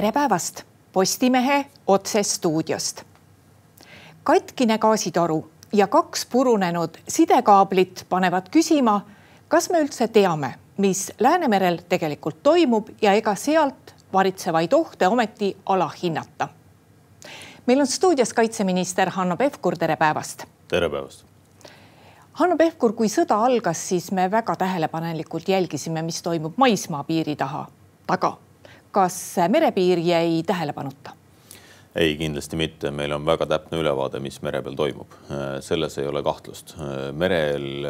tere päevast Postimehe otsestuudiost. katkine gaasitoru ja kaks purunenud sidekaablit panevad küsima, kas me üldse teame, mis Läänemerel tegelikult toimub ja ega sealt varitsevaid ohte ometi alahinnata. meil on stuudios kaitseminister Hanno Pevkur, tere päevast. tere päevast. Hanno Pevkur, kui sõda algas, siis me väga tähelepanelikult jälgisime, mis toimub maismaapiiri taha, taga kas merepiir jäi tähelepanuta? ei, kindlasti mitte, meil on väga täpne ülevaade, mis mere peal toimub, selles ei ole kahtlust. merel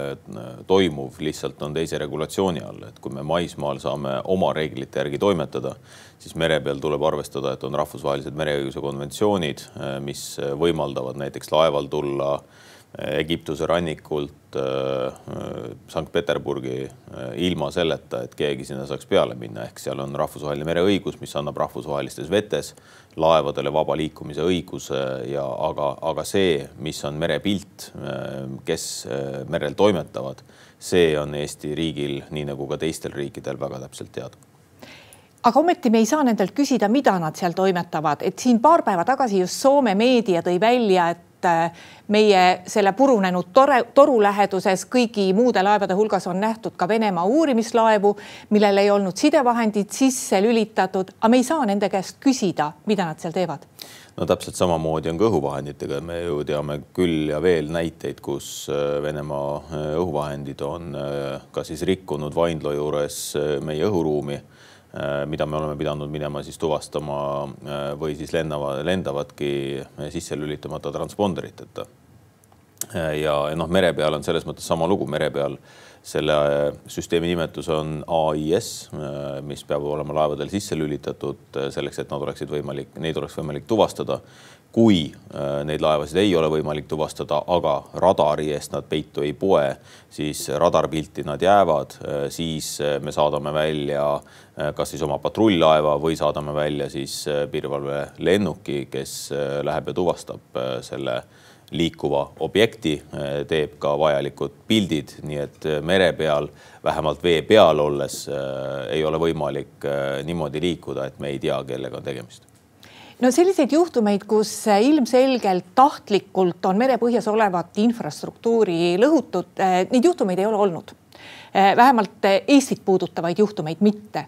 toimuv lihtsalt on teise regulatsiooni all, et kui me maismaal saame oma reeglite järgi toimetada, siis mere peal tuleb arvestada, et on rahvusvahelised mereõiguse konventsioonid, mis võimaldavad näiteks laeval tulla Egiptuse rannikult äh, Sankt-Peterburgi äh, ilma selleta, et keegi sinna saaks peale minna, ehk seal on rahvusvaheline mereõigus, mis annab rahvusvahelistes vetes laevadele vaba liikumise õiguse ja aga, aga see, mis on merepilt, äh, kes merel toimetavad, see on Eesti riigil, nii nagu ka teistel riikidel väga täpselt teada. Aga ometi me ei saa nendelt küsida, mida nad seal toimetavad, et siin paar päeva tagasi just Soome meedia tõi välja, et meie selle purunenud tore, toru läheduses kõigi muude laevade hulgas on nähtud ka Venemaa uurimislaevu, millel ei olnud sidevahendid sisse lülitatud, aga me ei saa nende käest küsida, mida nad seal teevad. No täpselt samamoodi on ka õhuvahenditega, me ju teame küll ja veel näiteid, kus äh, Venemaa äh, õhuvahendid on ka siis rikkunud Vaindlo juures meie õhuruumi. Äh, mida me oleme pidanud minema siis tuvastama äh, või siis lennava, lendavadki sisse lülitamata transponderiteta. Äh, ja noh, mere peal on selles mõttes sama lugu, mere peal selle süsteemi nimetus on AIS, mis peab olema laevadel sisse lülitatud selleks, et nad oleksid võimalik, neid oleks võimalik tuvastada kui äh, neid laevasid ei ole võimalik tuvastada, aga radari eest nad peitu ei poe, siis radarpilti nad jäävad, äh, siis äh, me saadame välja kas siis oma patrull-laeva või saadame välja siis piirivalvelennuki, kes läheb ja tuvastab selle liikuva objekti, teeb ka vajalikud pildid, nii et mere peal, vähemalt vee peal olles ei ole võimalik niimoodi liikuda, et me ei tea, kellega on tegemist no selliseid juhtumeid, kus ilmselgelt tahtlikult on merepõhjas olevat infrastruktuuri lõhutud, eh, neid juhtumeid ei ole olnud. Eh, vähemalt Eestit puudutavaid juhtumeid mitte.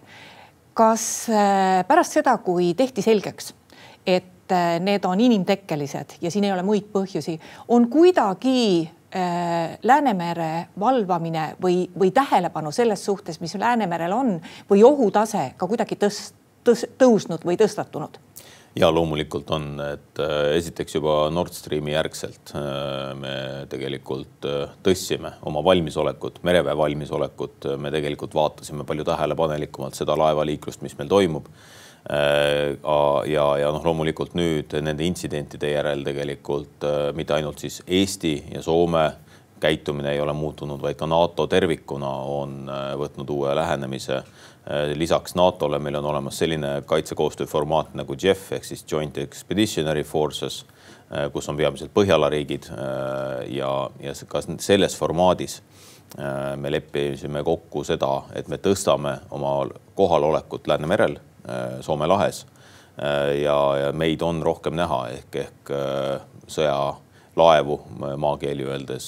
kas pärast seda, kui tehti selgeks, et need on inimtekkelised ja siin ei ole muid põhjusi, on kuidagi Läänemere valvamine või, või tähelepanu selles suhtes, mis Läänemerel on või ohutase ka kuidagi tõst-, tõs, tõusnud või tõstatunud ja loomulikult on, et äh, esiteks juba Nord Streami järgselt äh, me tegelikult äh, tõstsime oma valmisolekut, mereväe valmisolekut, me tegelikult vaatasime palju tähelepanelikumalt seda laevaliiklust, mis meil toimub. ja, ja noh, loomulikult nüüd nende intsidentide järel tegelikult mitte ainult siis Eesti ja Soome käitumine ei ole muutunud, vaid ka NATO tervikuna on võtnud uue lähenemise Äh, lisaks NATO-le meil on olemas selline kaitsekoostöö formaat nagu JEF ehk siis Joint Expeditionary Forces, äh, kus on peamiselt Põhjala riigid äh, ja, ja ka selles formaadis me leppisime kokku seda, et me tõstame oma kohalolekut Läänemerel, Soome lahes. ja, ja meid on rohkem näha ehk, ehk sõjalaevu maakeeli öeldes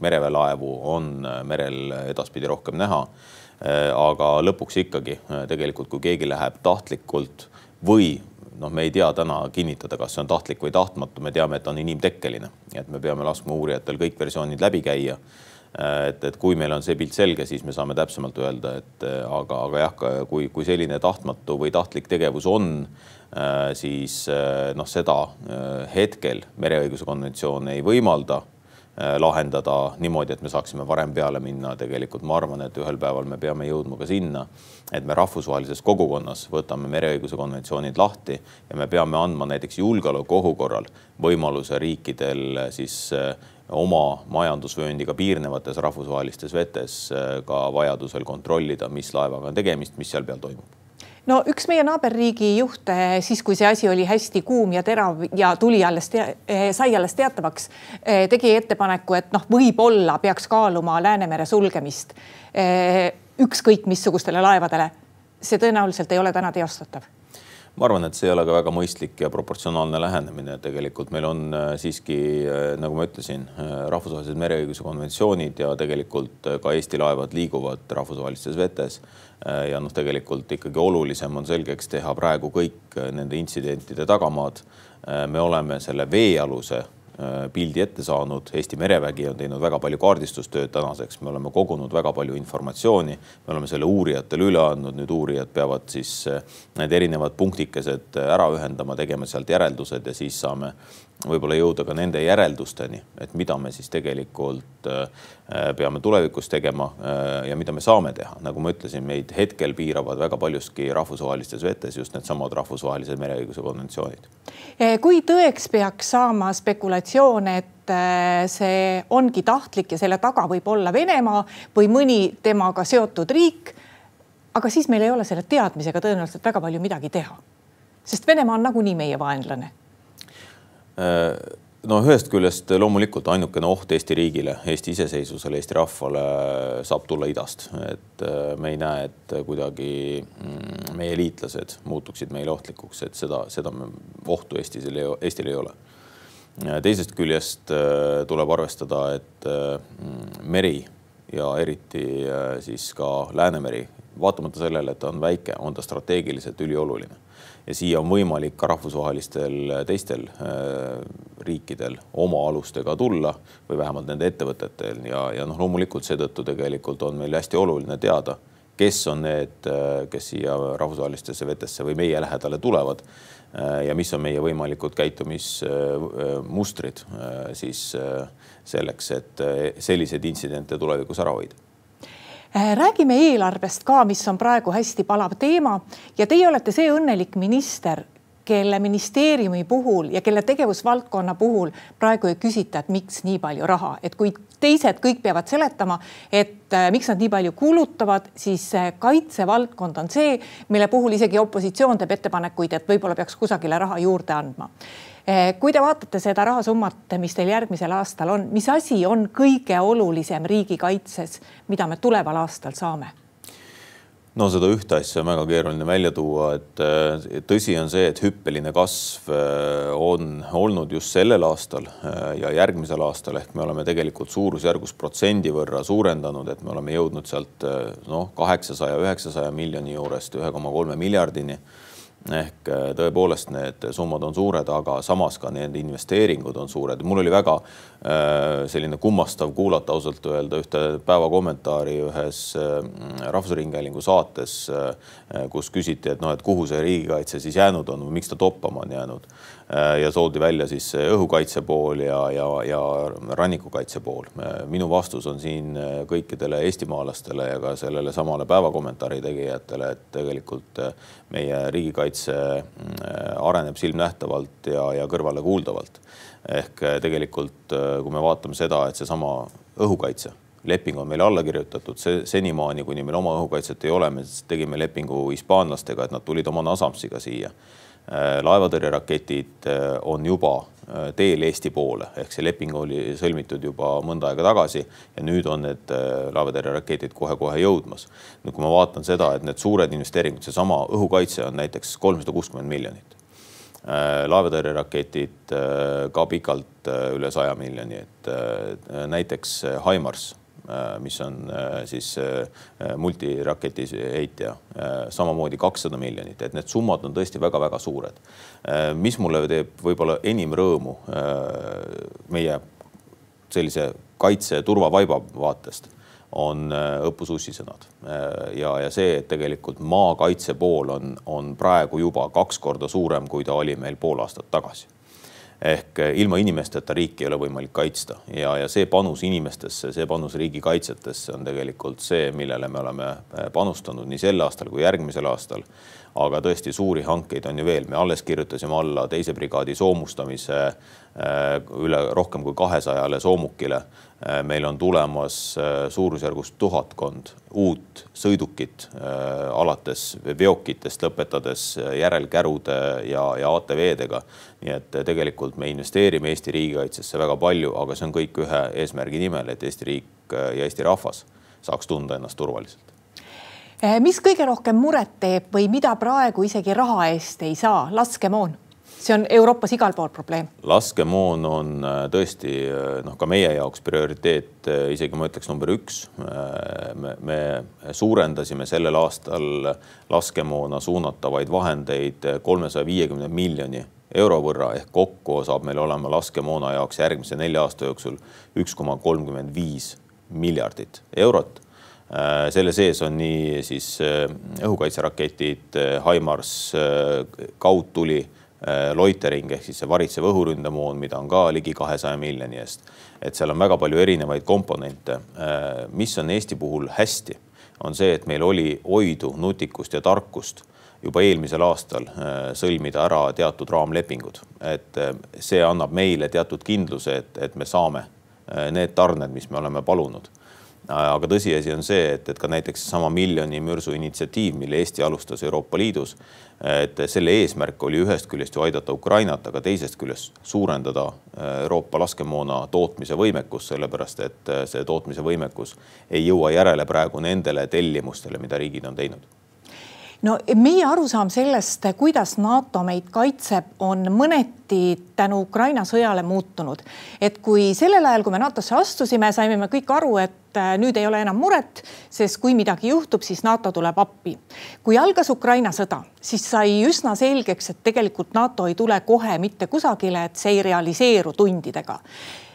mereväelaevu on merel edaspidi rohkem näha Äh, aga lõpuks ikkagi äh, tegelikult, kui keegi läheb tahtlikult või noh, me ei tea täna kinnitada, kas see on tahtlik või tahtmatu, me teame, et on inimtekkeline, et me peame laskma uurijatel kõik versioonid läbi käia. Äh, et, et kui meil on see pilt selge, siis me saame täpsemalt öelda, et aga, aga jah, kui, kui selline tahtmatu või tahtlik tegevus on, siis noh, seda hetkel mereõiguse konventsioon ei võimalda Äh, lahendada niimoodi, et me saaksime varem peale minna. tegelikult ma arvan, et ühel päeval me peame jõudma ka sinna, et me rahvusvahelises kogukonnas võtame mereõiguse konventsioonid lahti ja me peame andma näiteks julgeolekuohu korral võimaluse riikidel siis äh, oma majandusvööndiga piirnevates rahvusvahelistes vetes äh, ka vajadusel kontrollida, mis laevaga on tegemist, mis seal peal toimub no üks meie naaberriigi juhte, siis kui see asi oli hästi kuum ja terav ja tuli alles, eh, sai alles teatavaks, eh, tegi ettepaneku, et noh, võib-olla peaks kaaluma Läänemere sulgemist eh, ükskõik missugustele laevadele. see tõenäoliselt ei ole täna teostatav ma arvan, et see ei ole ka väga mõistlik ja proportsionaalne lähenemine, tegelikult meil on siiski, nagu ma ütlesin, rahvusvahelised mereõiguse konventsioonid ja tegelikult ka Eesti laevad liiguvad rahvusvahelistes vetes. ja noh, tegelikult ikkagi olulisem on selgeks teha praegu kõik nende intsidentide tagamaad. me oleme selle veealuse Äh, pildi ette saanud. Eesti merevägi on teinud väga palju kaardistustööd tänaseks, me oleme kogunud väga palju informatsiooni, me oleme selle uurijatele üle andnud, nüüd uurijad peavad siis äh, need erinevad punktikesed ära ühendama, tegema sealt järeldused ja siis saame võib-olla jõuda ka nende järeldusteni, et mida me siis tegelikult äh, peame tulevikus tegema ja mida me saame teha. nagu ma ütlesin, meid hetkel piiravad väga paljuski rahvusvahelistes vetes just needsamad rahvusvahelised mereõiguse konventsioonid. kui tõeks peaks saama spekulatsioon, et äh, see ongi tahtlik ja selle taga võib olla Venemaa või mõni temaga seotud riik. aga siis meil ei ole selle teadmisega tõenäoliselt väga palju midagi teha. sest Venemaa on nagunii meie vaenlane Äh, no ühest küljest loomulikult ainukene oht Eesti riigile, Eesti iseseisvusele, Eesti rahvale saab tulla idast, et äh, me ei näe, et kuidagi mm, meie liitlased muutuksid meile ohtlikuks, et seda, seda ohtu Eestis, Eestil ei ole. teisest küljest äh, tuleb arvestada, et meri ja eriti siis ka Läänemeri, vaatamata sellele, et ta on väike, on ta strateegiliselt ülioluline ja siia on võimalik ka rahvusvahelistel teistel äh, riikidel oma alustega tulla või vähemalt nende ettevõtetel. Ja, ja noh, loomulikult seetõttu tegelikult on meil hästi oluline teada, kes on need, äh, kes siia rahvusvahelistesse vetesse või meie lähedale tulevad äh, ja mis on meie võimalikud käitumismustrid siis selleks, et selliseid intsidente tulevikus ära hoida. Äh, räägime eelarvest ka, mis on praegu hästi palav teema. Ja teie olete see õnnelik minister, kelle ministeeriumi puhul ja kelle tegevusvaldkonna puhul praegu ei küsita, et miks nii palju raha, et kui teised kõik peavad seletama, et äh, miks nad nii palju kulutavad, siis kaitsevaldkond on see, mille puhul isegi opositsioon teeb ettepanekuid, et võib-olla peaks kusagile raha juurde andma kui te vaatate seda rahasummat, mis teil järgmisel aastal on, mis asi on kõige olulisem riigikaitses, mida me tuleval aastal saame? no seda ühte asja on väga keeruline välja tuua, et eh, tõsi on see, et hüppeline kasv eh, on olnud just sellel aastal ja järgmisel aastal ehk me oleme tegelikult suurusjärgus protsendi võrra suurendanud, et me oleme jõudnud sealt noh, kaheksasaja, üheksasaja miljoni juurest ühe koma kolme miljardini ehk äh, tõepoolest need summad on suured, aga samas ka need investeeringud on suured. mul oli väga äh, selline kummastav kuulata ausalt öelda ühte päeva kommentaari ühes äh, Rahvusringhäälingu saates, kus küsiti, et noh, et kuhu see riigikaitse siis jäänud on või miks ta toppama on jäänud ja toodi välja siis õhukaitse pool ja, ja, ja rannikukaitse pool. Äh, minu vastus on siin äh, kõikidele eestimaalastele ja ka sellele samale päevakommentaari tegijatele, et tegelikult meie riigikaitse areneb silmnähtavalt ja, ja kõrvalekuuldavalt. ehk tegelikult, kui me vaatame seda, et seesama õhukaitse leping on meile alla kirjutatud, see senimaani, kuni meil oma õhukaitset ei ole, me tegime lepingu hispaanlastega, et nad tulid oma Nasamsiga siia Äh, laevatõrjeraketid äh, on juba äh, teel Eesti poole ehk see leping oli sõlmitud juba mõnda aega tagasi ja nüüd on need laevatõrjeraketid kohe-kohe jõudmas. nüüd, kui ma vaatan seda, et need suured investeeringud, seesama õhukaitse on näiteks kolmsada kuuskümmend miljonit. laevatõrjeraketid ka pikalt üle saja miljoni, et näiteks Haimars Äh, mis on äh, siis äh, multiraketi heitja, samamoodi kakssada miljonit, et need summad on tõesti väga-väga suured. mis mulle teeb võib-olla enim rõõmu meie sellise kaitse ja turvavaiba vaatest on õppus ussisõnad ja, ja see, et tegelikult maakaitse pool on, on praegu juba kaks korda suurem, kui ta oli meil pool aastat tagasi ehk eh, ilma inimesteta riiki ei ole võimalik kaitsta. Ja, ja see panus inimestesse, see panus riigikaitsetesse on tegelikult see, millele me oleme eh, panustanud nii sel aastal kui järgmisel aastal. aga tõesti suuri hankeid on ju veel, me alles kirjutasime alla teise brigaadi soomustamise eh, üle rohkem kui kahesajale soomukile meil on tulemas äh, suurusjärgus tuhatkond uut sõidukit, äh, alates veokitest, lõpetades järelkärude ja, ja ATV-dega. nii et tegelikult me investeerime Eesti riigikaitsesse väga palju, aga see on kõik ühe eesmärgi nimel, et Eesti riik ja Eesti rahvas saaks tunda ennast turvaliselt. Mis kõige rohkem muret teeb või mida praegu isegi raha eest ei saa, laskemoon see on Euroopas igal pool probleem. laskemoon on äh, tõesti äh, noh, ka meie jaoks prioriteet, äh, isegi ma ütleks number üks. me, me suurendasime sellel aastal laskemoona suunatavaid vahendeid kolmesaja viiekümne miljoni euro võrra ehk kokku saab meil olema laskemoona jaoks järgmise nelja aasta jooksul üks koma kolmkümmend viis miljardit eurot selle sees on nii siis õhukaitseraketid, HIMARS, kaudtuli loitering ehk siis see varitsev õhuründemoon, mida on ka ligi kahesaja miljoni eest. et seal on väga palju erinevaid komponente. Äh, mis on Eesti puhul hästi, on see, et meil oli oidu, nutikust ja tarkust juba eelmisel aastal äh, sõlmida ära teatud raamlepingud, et see annab meile teatud kindluse, et, et me saame need tarned, mis me oleme palunud aga tõsiasi on see, et, et ka näiteks sama miljoni mürsu initsiatiiv, mille Eesti alustas Euroopa Liidus, et selle eesmärk oli ühest küljest ju aidata Ukrainat, aga teisest küljest suurendada äh, Euroopa laskemoona tootmise võimekust, sellepärast et äh, see tootmise võimekus ei jõua järele praegu nendele tellimustele, mida riigid on teinud no meie arusaam sellest, kuidas NATO meid kaitseb, on mõneti tänu Ukraina sõjale muutunud. et kui sellel ajal, kui me NATO-sse astusime, saime me kõik aru, et äh, nüüd ei ole enam muret, sest kui midagi juhtub, siis NATO tuleb appi. kui algas Ukraina sõda, siis sai üsna selgeks, et tegelikult NATO ei tule kohe mitte kusagile, et see ei realiseeru tundidega Eh,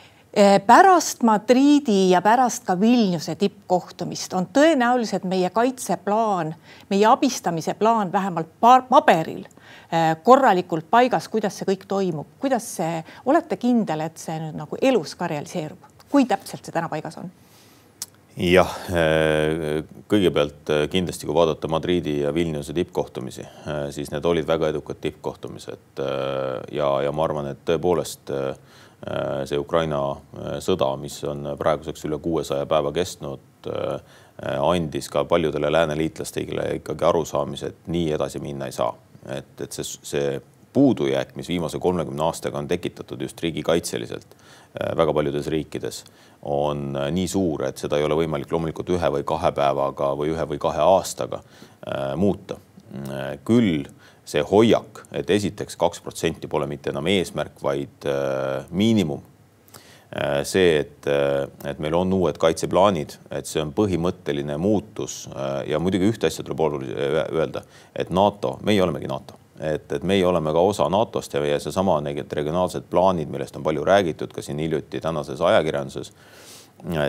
pärast Madriidi ja pärast ka Vilniuse tippkohtumist on tõenäoliselt meie kaitseplaan, meie abistamise plaan vähemalt paberil eh, korralikult paigas, kuidas see kõik toimub, kuidas see, olete kindel, et see nüüd nagu elus ka realiseerub, kui täpselt see täna paigas on? jah, eh, kõigepealt kindlasti, kui vaadata Madriidi ja Vilniuse tippkohtumisi, siis need olid väga edukad tippkohtumised ja, ja ma arvan, et tõepoolest see Ukraina äh, sõda, mis on praeguseks üle kuuesaja päeva kestnud, äh, andis ka paljudele lääneliitlastele ikkagi arusaamise, et nii edasi minna ei saa. et, et see, see puudujääk, mis viimase kolmekümne aastaga on tekitatud just riigikaitseliselt väga paljudes riikides, on nii suur, et seda ei ole võimalik loomulikult ühe või kahe päevaga või ühe või kahe aastaga muuta. küll see hoiak, et esiteks kaks protsenti pole mitte enam eesmärk, vaid äh, miinimum äh,. see, et, äh, et meil on uued kaitseplaanid, et see on põhimõtteline muutus äh, ja muidugi ühte asja tuleb oluline öelda, et NATO, meie olemegi NATO et, et meie oleme ka osa NATO-st ja, ja seesama need regionaalsed plaanid, millest on palju räägitud ka siin hiljuti tänases ajakirjanduses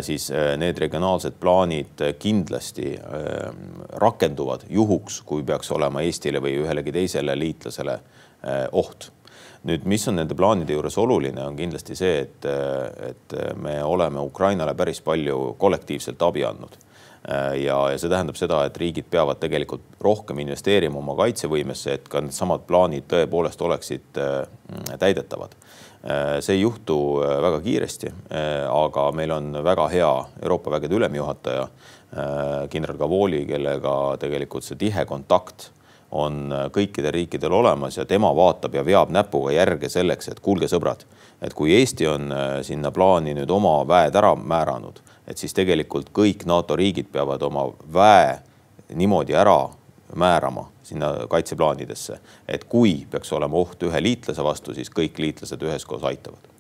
siis äh, need regionaalsed plaanid kindlasti äh, rakenduvad juhuks, kui peaks olema Eestile või ühelegi teisele liitlasele äh, oht. nüüd, mis on nende plaanide juures oluline, on kindlasti see, et, et me oleme Ukrainale päris palju kollektiivselt abi andnud ja, ja see tähendab seda, et riigid peavad tegelikult rohkem investeerima oma kaitsevõimesse, et ka needsamad plaanid tõepoolest oleksid täidetavad Äh, see ei juhtu äh, väga kiiresti, äh, aga meil on väga hea Euroopa vägede ülemjuhataja, kindral Kavoli, kellega tegelikult see tihe kontakt on kõikidel riikidel olemas ja tema vaatab ja veab näpuga järge selleks, et kuulge, sõbrad, et kui Eesti on sinna plaani nüüd oma väed ära määranud, et siis tegelikult kõik NATO riigid peavad oma väe niimoodi ära määrama sinna kaitseplaanidesse, et kui peaks olema oht ühe liitlase vastu, siis kõik liitlased üheskoos aitavad.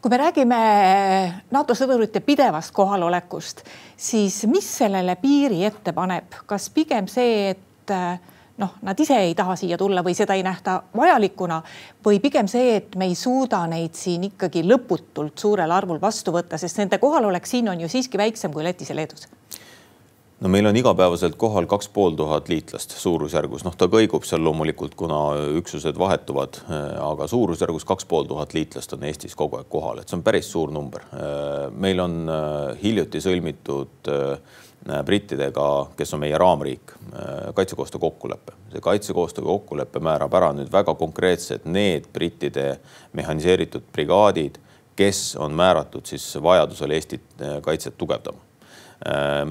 Kui me räägime NATO sõdurite pidevast kohalolekust, siis mis sellele piiri ette paneb, kas pigem see, et noh, nad ise ei taha siia tulla või seda ei nähta vajalikuna või pigem see, et me ei suuda neid siin ikkagi lõputult suurel arvul vastu võtta, sest nende kohalolek siin on ju siiski väiksem kui Lätis ja Leedus no meil on igapäevaselt kohal kaks pool tuhat liitlast suurusjärgus, noh, ta kõigub seal loomulikult, kuna üksused vahetuvad, aga suurusjärgus kaks pool tuhat liitlast on Eestis kogu aeg kohal, et see on päris suur number. meil on äh, hiljuti sõlmitud brittidega, kes on meie raamriik, kaitsekoostöö kokkulepe. see kaitsekoostöö kokkulepe määrab ära nüüd väga konkreetsed need brittide mehhaniseeritud brigaadid, kes on määratud siis vajadusel Eestit kaitset tugevdama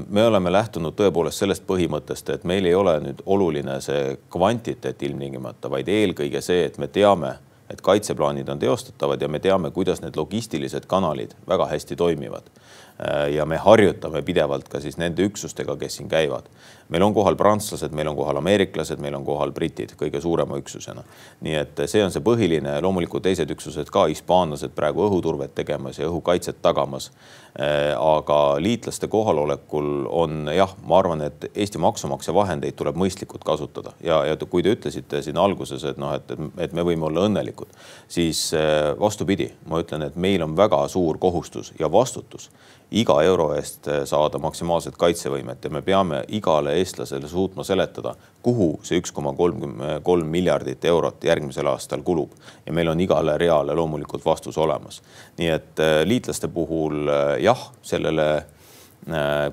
me oleme lähtunud tõepoolest sellest põhimõttest, et meil ei ole nüüd oluline see kvantiteet ilmtingimata, vaid eelkõige see, et me teame, et kaitseplaanid on teostatavad ja me teame, kuidas need logistilised kanalid väga hästi toimivad. ja me harjutame pidevalt ka siis nende üksustega, kes siin käivad meil on kohal prantslased, meil on kohal ameeriklased, meil on kohal britid kõige suurema üksusena. nii et see on see põhiline, loomulikult teised üksused ka, hispaanlased praegu õhuturvet tegemas ja õhukaitset tagamas. Äh, aga liitlaste kohalolekul on jah, ma arvan, et Eesti maksumaksja vahendeid tuleb mõistlikult kasutada ja, ja kui te ütlesite siin alguses, et noh, et, et me võime olla õnnelikud, siis äh, vastupidi, ma ütlen, et meil on väga suur kohustus ja vastutus iga euro eest eh, saada maksimaalset kaitsevõimet ja me peame igale eestlasele suutma seletada, kuhu see üks koma kolmkümmend kolm miljardit eurot järgmisel aastal kulub. ja meil on igale reale loomulikult vastus olemas. nii et eh, liitlaste puhul eh, jah, sellele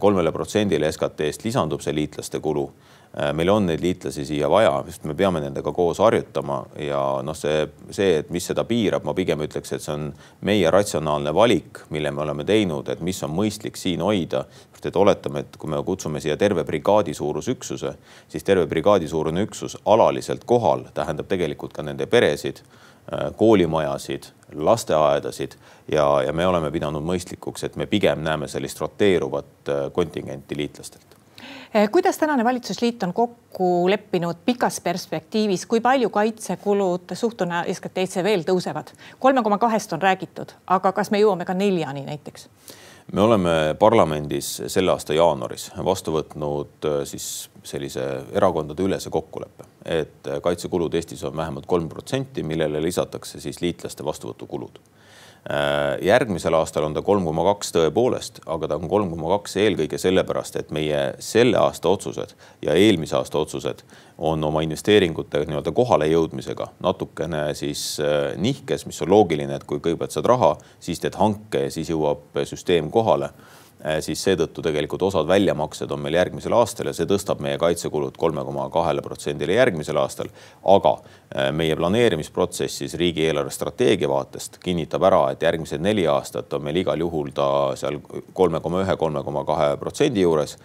kolmele protsendile SKT-st lisandub see liitlaste kulu Äh, meil on neid liitlasi siia vaja, sest me peame nendega koos harjutama ja noh, see, see, et mis seda piirab, ma pigem ütleks, et see on meie ratsionaalne valik, mille me oleme teinud, et mis on mõistlik siin hoida. sest et oletame, et kui me kutsume siia terve brigaadi suurusüksuse, siis terve brigaadi suurune üksus alaliselt kohal tähendab tegelikult ka nende peresid äh, koolimajasid, lasteaedasid ja, ja me oleme pidanud mõistlikuks, et me pigem näeme sellist roteeruvat äh, kontingenti liitlastelt kuidas tänane valitsusliit on kokku leppinud pikas perspektiivis, kui palju kaitsekulud suhtuna SKT-sse veel tõusevad? kolme koma kahest on räägitud, aga kas me jõuame ka neljani näiteks? me oleme parlamendis selle aasta jaanuaris vastu võtnud äh, siis sellise erakondade ülese kokkuleppe, et kaitsekulud Eestis on vähemalt kolm protsenti, millele lisatakse siis liitlaste vastuvõtukulud järgmisel aastal on ta kolm koma kaks tõepoolest, aga ta on kolm koma kaks eelkõige sellepärast, et meie selle aasta otsused ja eelmise aasta otsused on oma investeeringute nii-öelda kohale jõudmisega natukene siis äh, nihkes, mis on loogiline, et kui kõigepealt saad raha, siis teed hanke ja siis jõuab süsteem kohale. Äh, siis seetõttu tegelikult osad väljamaksed on meil järgmisel aastal ja see tõstab meie kaitsekulud kolme koma kahele protsendile järgmisel aastal. aga äh, meie planeerimisprotsessis riigieelarve strateegia vaatest kinnitab ära, et järgmised neli aastat on meil igal juhul ta seal kolme koma ühe, kolme koma kahe protsendi juures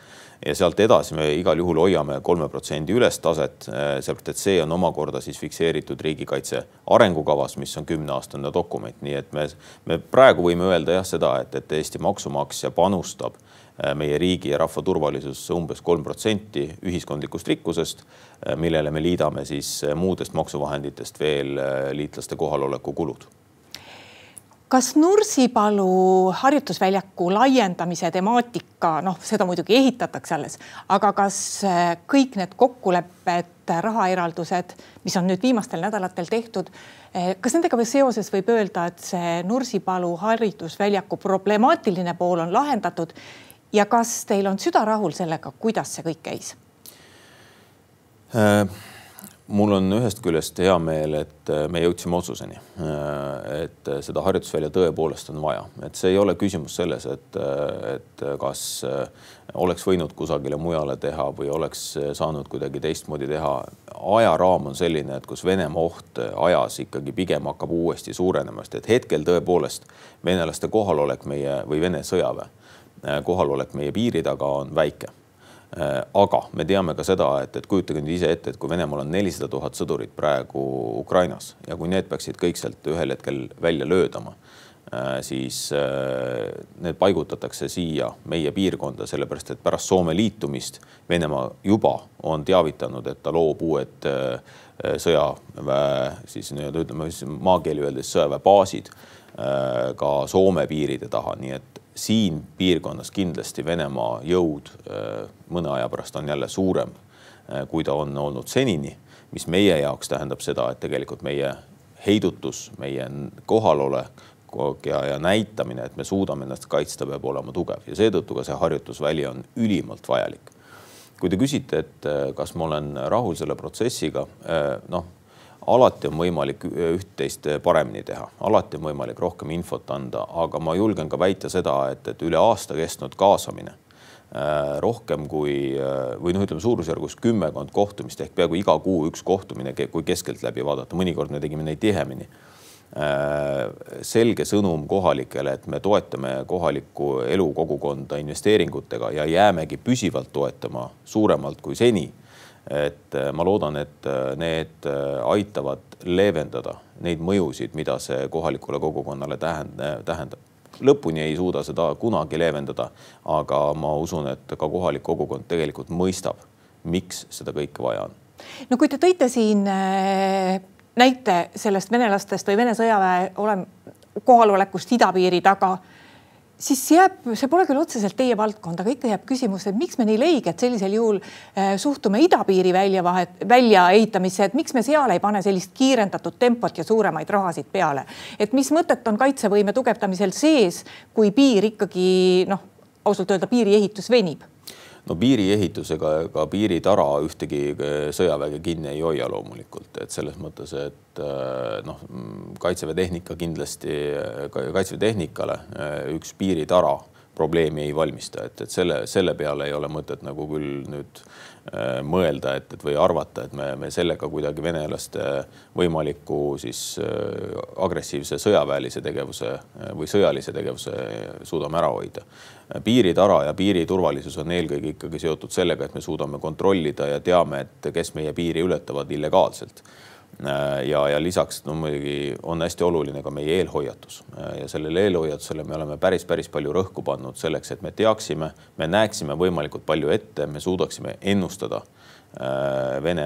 ja sealt edasi me igal juhul hoiame kolme protsendi üles taset, äh, sellepärast et see on omakorda siis fikseeritud riigikaitse arengukavas, mis on kümneaastane dokument, nii et me, me praegu võime öelda jah seda, et, et Eesti maksumaksja panustab äh, meie riigi ja rahva turvalisusse umbes kolm protsenti ühiskondlikust rikkusest, äh, millele me liidame siis muudest maksuvahenditest veel liitlaste kohaloleku kulud kas Nursipalu harjutusväljaku laiendamise temaatika, noh, seda muidugi ehitatakse alles, aga kas äh, kõik need kokkulepped, rahaeraldused, mis on nüüd viimastel nädalatel tehtud, äh, kas nendega veel seoses võib öelda, et see Nursipalu harjutusväljaku problemaatiline pool on lahendatud ja kas teil on süda rahul sellega, kuidas see kõik käis äh.? Mul on ühest küljest hea meel, et äh, me jõudsime otsuseni, äh, et äh, seda harjutusvälja tõepoolest on vaja, et see ei ole küsimus selles, et, et kas oleks võinud kusagile mujale teha või oleks saanud kuidagi teistmoodi teha. ajaraam on selline, et kus Venemaa oht ajas ikkagi pigem hakkab uuesti suurenema, sest et hetkel tõepoolest venelaste kohalolek meie või Vene sõjaväe kohalolek meie piiri taga on väike aga me teame ka seda, et, et kujutage nüüd ise ette, et kui Venemaal on nelisada tuhat sõdurit praegu Ukrainas ja kui need peaksid kõik sealt ühel hetkel välja löödama, äh, siis äh, need paigutatakse siia meie piirkonda, sellepärast et pärast Soome liitumist Venemaa juba on teavitanud, et ta loob uued sõjaväe siis nii-öelda ütleme maakeeli öeldes sõjaväebaasid ka Soome piiride taha, nii et siin piirkonnas kindlasti Venemaa jõud äh, mõne aja pärast on jälle suurem, äh, kui ta on olnud senini, mis meie jaoks tähendab seda, et tegelikult meie heidutus, meie kohalolek ja, ja näitamine, et me suudame ennast kaitsta, peab olema tugev ja seetõttu ka see harjutusväli on ülimalt vajalik. kui te küsite, et äh, kas ma olen rahul selle protsessiga, noh alati on võimalik üht-teist paremini teha, alati on võimalik rohkem infot anda, aga ma julgen ka väita seda, et, et üle aasta kestnud kaasamine äh, rohkem kui või noh, ütleme suurusjärgus kümmekond kohtumist ehk peaaegu iga kuu üks kohtumine, kui keskeltläbi vaadata, mõnikord me tegime neid tihemini. Äh, selge sõnum kohalikele, et me toetame kohalikku elukogukonda investeeringutega ja jäämegi püsivalt toetama suuremalt kui seni et äh, ma loodan, et äh, need äh, aitavad leevendada neid mõjusid, mida see kohalikule kogukonnale tähendab lõpuni ei suuda seda kunagi leevendada, aga ma usun, et ka kohalik kogukond tegelikult mõistab, miks seda kõike vaja on. no kui te tõite siin näite sellest venelastest või Vene sõjaväe olem-, kohalolekust idapiiri taga siis jääb, see pole küll otseselt teie valdkond, aga ikka jääb küsimus, et miks me nii leiged sellisel juhul äh, suhtume idapiiri väljavahet, väljaehitamisse, et miks me seal ei pane sellist kiirendatud tempot ja suuremaid rahasid peale. et mis mõtet on kaitsevõime tugevdamisel sees, kui piir ikkagi noh, ausalt öelda piiriehitus venib no piiriehitusega ega piiritara ühtegi eh, sõjaväge kinni ei hoia loomulikult, et selles mõttes, et eh, noh, kaitseväe tehnika kindlasti, kaitseväe tehnikale eh, üks piiritara probleemi ei valmista, et, et selle, selle peale ei ole mõtet nagu küll nüüd mõelda, et, et või arvata, et me, me sellega kuidagi venelaste võimaliku siis agressiivse sõjaväelise tegevuse või sõjalise tegevuse suudame ära hoida. Piiritara ja piiri turvalisus on eelkõige ikkagi seotud sellega, et me suudame kontrollida ja teame, et kes meie piiri ületavad illegaalselt. Äh, ja, ja lisaks no muidugi on hästi oluline ka meie eelhoiatus. Äh, ja sellele eelhoiatusele me oleme päris, päris palju rõhku pannud selleks, et me teaksime, me näeksime võimalikult palju ette, me suudaksime ennustada äh, Vene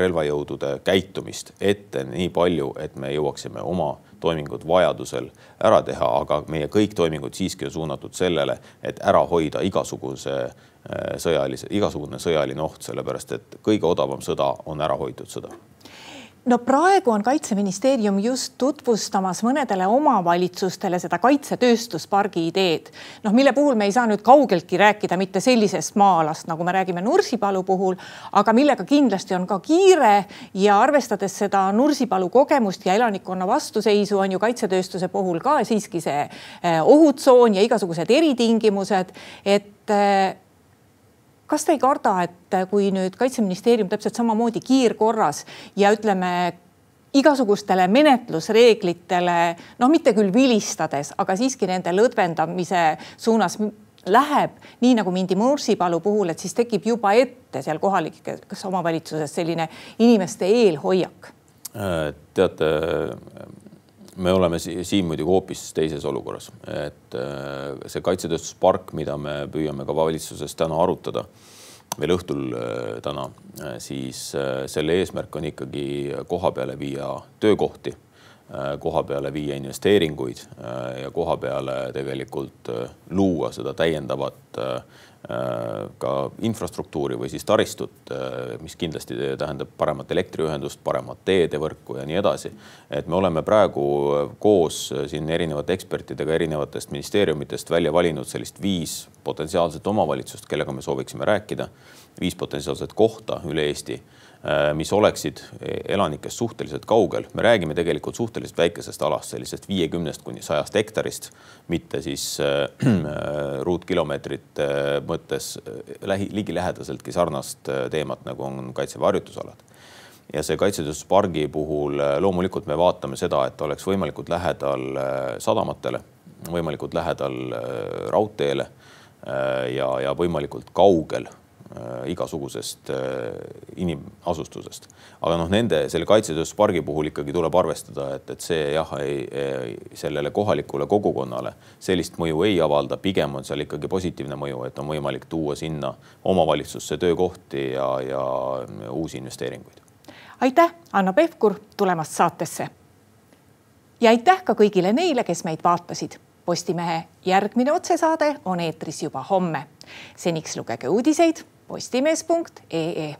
relvajõudude käitumist ette nii palju, et me jõuaksime oma toimingud vajadusel ära teha, aga meie kõik toimingud siiski on suunatud sellele, et ära hoida igasuguse sõjalise, igasugune sõjaline oht, sellepärast et kõige odavam sõda on ära hoitud sõda no praegu on Kaitseministeerium just tutvustamas mõnedele omavalitsustele seda kaitsetööstuspargi ideed, noh, mille puhul me ei saa nüüd kaugeltki rääkida mitte sellisest maa-alast, nagu me räägime Nursipalu puhul, aga millega kindlasti on ka kiire ja arvestades seda Nursipalu kogemust ja elanikkonna vastuseisu, on ju kaitsetööstuse puhul ka siiski see eh, ohutsoon ja igasugused eritingimused, et eh, kas te ei karda, et kui nüüd kaitseministeerium täpselt samamoodi kiirkorras ja ütleme igasugustele menetlusreeglitele, noh, mitte küll vilistades, aga siiski nende lõdvendamise suunas läheb nii nagu mindi Mursipalu puhul, et siis tekib juba ette seal kohalikes omavalitsuses selline inimeste eelhoiak. teate, me oleme siin muidugi hoopis teises olukorras, et äh, see kaitsetööstuspark, mida me püüame ka valitsuses täna arutada, veel õhtul äh, täna, äh, siis selle eesmärk on ikkagi koha peale viia töökohti, koha peale viia investeeringuid ja koha peale tegelikult luua seda täiendavat ka infrastruktuuri või siis taristut, äh, mis kindlasti tähendab paremat elektriühendust, paremat teedevõrku ja nii edasi. et me oleme praegu koos siin erinevate ekspertidega erinevatest ministeeriumitest välja valinud sellist viis potentsiaalset omavalitsust, kellega me sooviksime rääkida, viis potentsiaalset kohta üle Eesti Äh, mis oleksid elanikest suhteliselt kaugel. me räägime tegelikult suhteliselt väikesest alast, sellisest viiekümnest kuni sajast hektarist, mitte siis äh, ruutkilomeetrite mõttes äh, lähi, ligilähedaseltki sarnast teemat, nagu on kaitseväe harjutusalad ja see kaitsetööstuspargi puhul loomulikult me vaatame seda, et oleks võimalikult lähedal sadamatele, võimalikult lähedal raudteele ja, ja võimalikult kaugel Äh, igasugusest äh, inimasustusest. aga noh, nende selle kaitsetööstuspargi puhul ikkagi tuleb arvestada, et, et see jah, ei, sellele kohalikule kogukonnale sellist mõju ei avalda, pigem on seal ikkagi positiivne mõju, et on võimalik tuua sinna omavalitsusse töökohti ja, ja uusi investeeringuid. aitäh, Anno Pevkur tulemast saatesse. ja aitäh ka kõigile neile, kes meid vaatasid Postimehe järgmine otsesaade on eetris juba homme. seniks lugege uudiseid postimees.ee.